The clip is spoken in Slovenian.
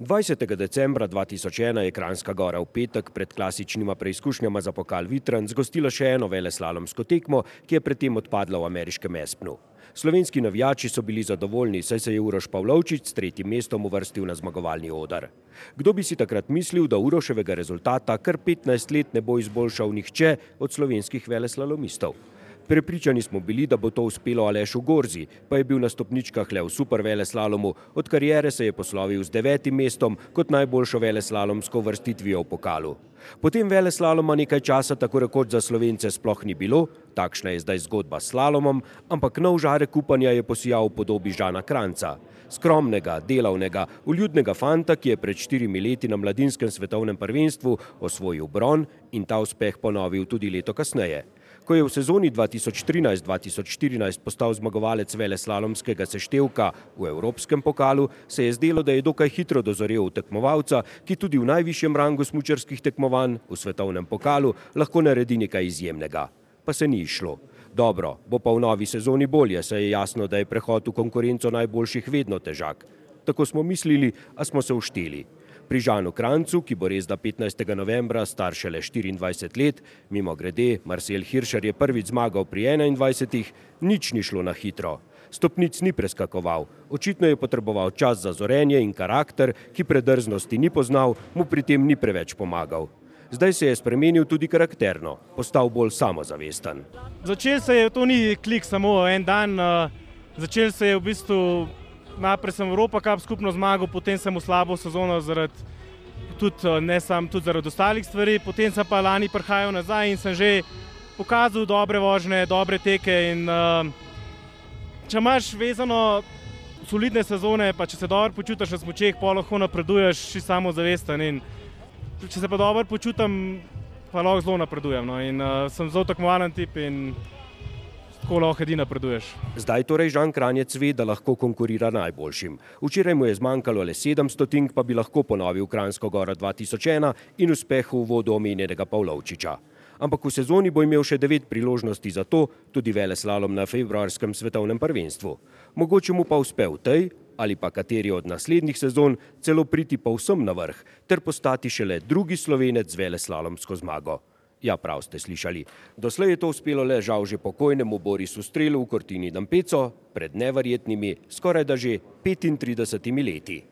20. decembra 2001 je Kranjska gora v petek pred klasičnima preizkušnjama za pokal Vitran zgostila še eno veleslalomsko tekmo, ki je predtem odpadla v ameriškem Espnu. Slovenski navijači so bili zadovoljni, saj se je Uroš Pavlovčič s tretjim mestom uvrstil na zmagovalni odar. Kdo bi si takrat mislil, da Uroševega rezultata kar 15 let ne bo izboljšal nihče od slovenskih veleslalomistov? Prepričani smo bili, da bo to uspelo Alešu Gorzi, pa je bil na stopničkah le v super veleslalomu, od karijere se je poslovil z devetim mestom kot najboljšo veleslalomsko vrstitvijo v pokalu. Potem veleslaloma nekaj časa tako rekoč za slovence sploh ni bilo, takšna je zdaj zgodba s slalomom, ampak nov žarek upanja je posijal v podobi Žana Kranca. Skromnega, delavnega, uljudnega fanta, ki je pred štirimi leti na mladinskem svetovnem prvenstvu osvojil bron in ta uspeh ponovil tudi leto kasneje. Ko je v sezoni 2013-2014 postal zmagovalec veleslalomskega seštevka v Evropskem pokalu, se je zdelo, da je dokaj hitro dozorel tekmovalca, ki tudi v najvišjem rangu smučarskih tekmovanj v svetovnem pokalu lahko naredi nekaj izjemnega. Pa se ni išlo. Dobro, bo pa v novi sezoni bolje, saj je jasno, da je prehod v konkurenco najboljših vedno težak. Tako smo mislili, a smo se ušteli. Pri Žanu Krancu, ki bo res da 15. novembra star šele 24 let, mimo grede, Marcel Hiršer je prvič zmagal pri 21, nič ni šlo na hitro. Stopnic ni preskakoval, očitno je potreboval čas za zorenje in karakter, ki predrznosti ni poznal, mu pri tem ni preveč pomagal. Zdaj se je spremenil tudi karakterno, postal bolj samozavesten. Začel se je, to ni klik samo en dan, začel se je v bistvu najprej sem Evropa Cup skupno zmagal, potem sem v slabo sezono zaradi tudi, ne sam, tudi zaradi ostalih stvari, potem sem pa lani prihajal nazaj in sem že pokazal dobre vožnje, dobre teke in uh, če imaš vezano solidne sezone, pa če se dobro počutiš na smočeh, pa lahko napreduješ, si samozavesten in če se pa dobro počutim, pa lahko zelo napredujem. No. In uh, sem zelo tekmovalen tip in tako lahko edina napreduješ. Zdaj torej Žan Kranjec ve, da lahko konkurira najboljšim. Včeraj mu je zmanjkalo le 700 tink, pa bi lahko ponovil Kranjsko goro 2001 in uspeh v vodu omenjenega Pavlovčiča. Ampak v sezoni bo imel še devet priložnosti za to, tudi vele slalom na februarskem svetovnem prvenstvu. Mogoče mu pa uspe v tej ali pa kateri od naslednjih sezon celo priti povsem na vrh ter postati šele drugi slovenec z vele slalomsko zmago. Ja, prav ste slišali. Doslej je to uspelo le žal že pokojnemu Borisu Strelu v Kortini Dampeco pred neverjetnimi, skoraj da že 35 leti.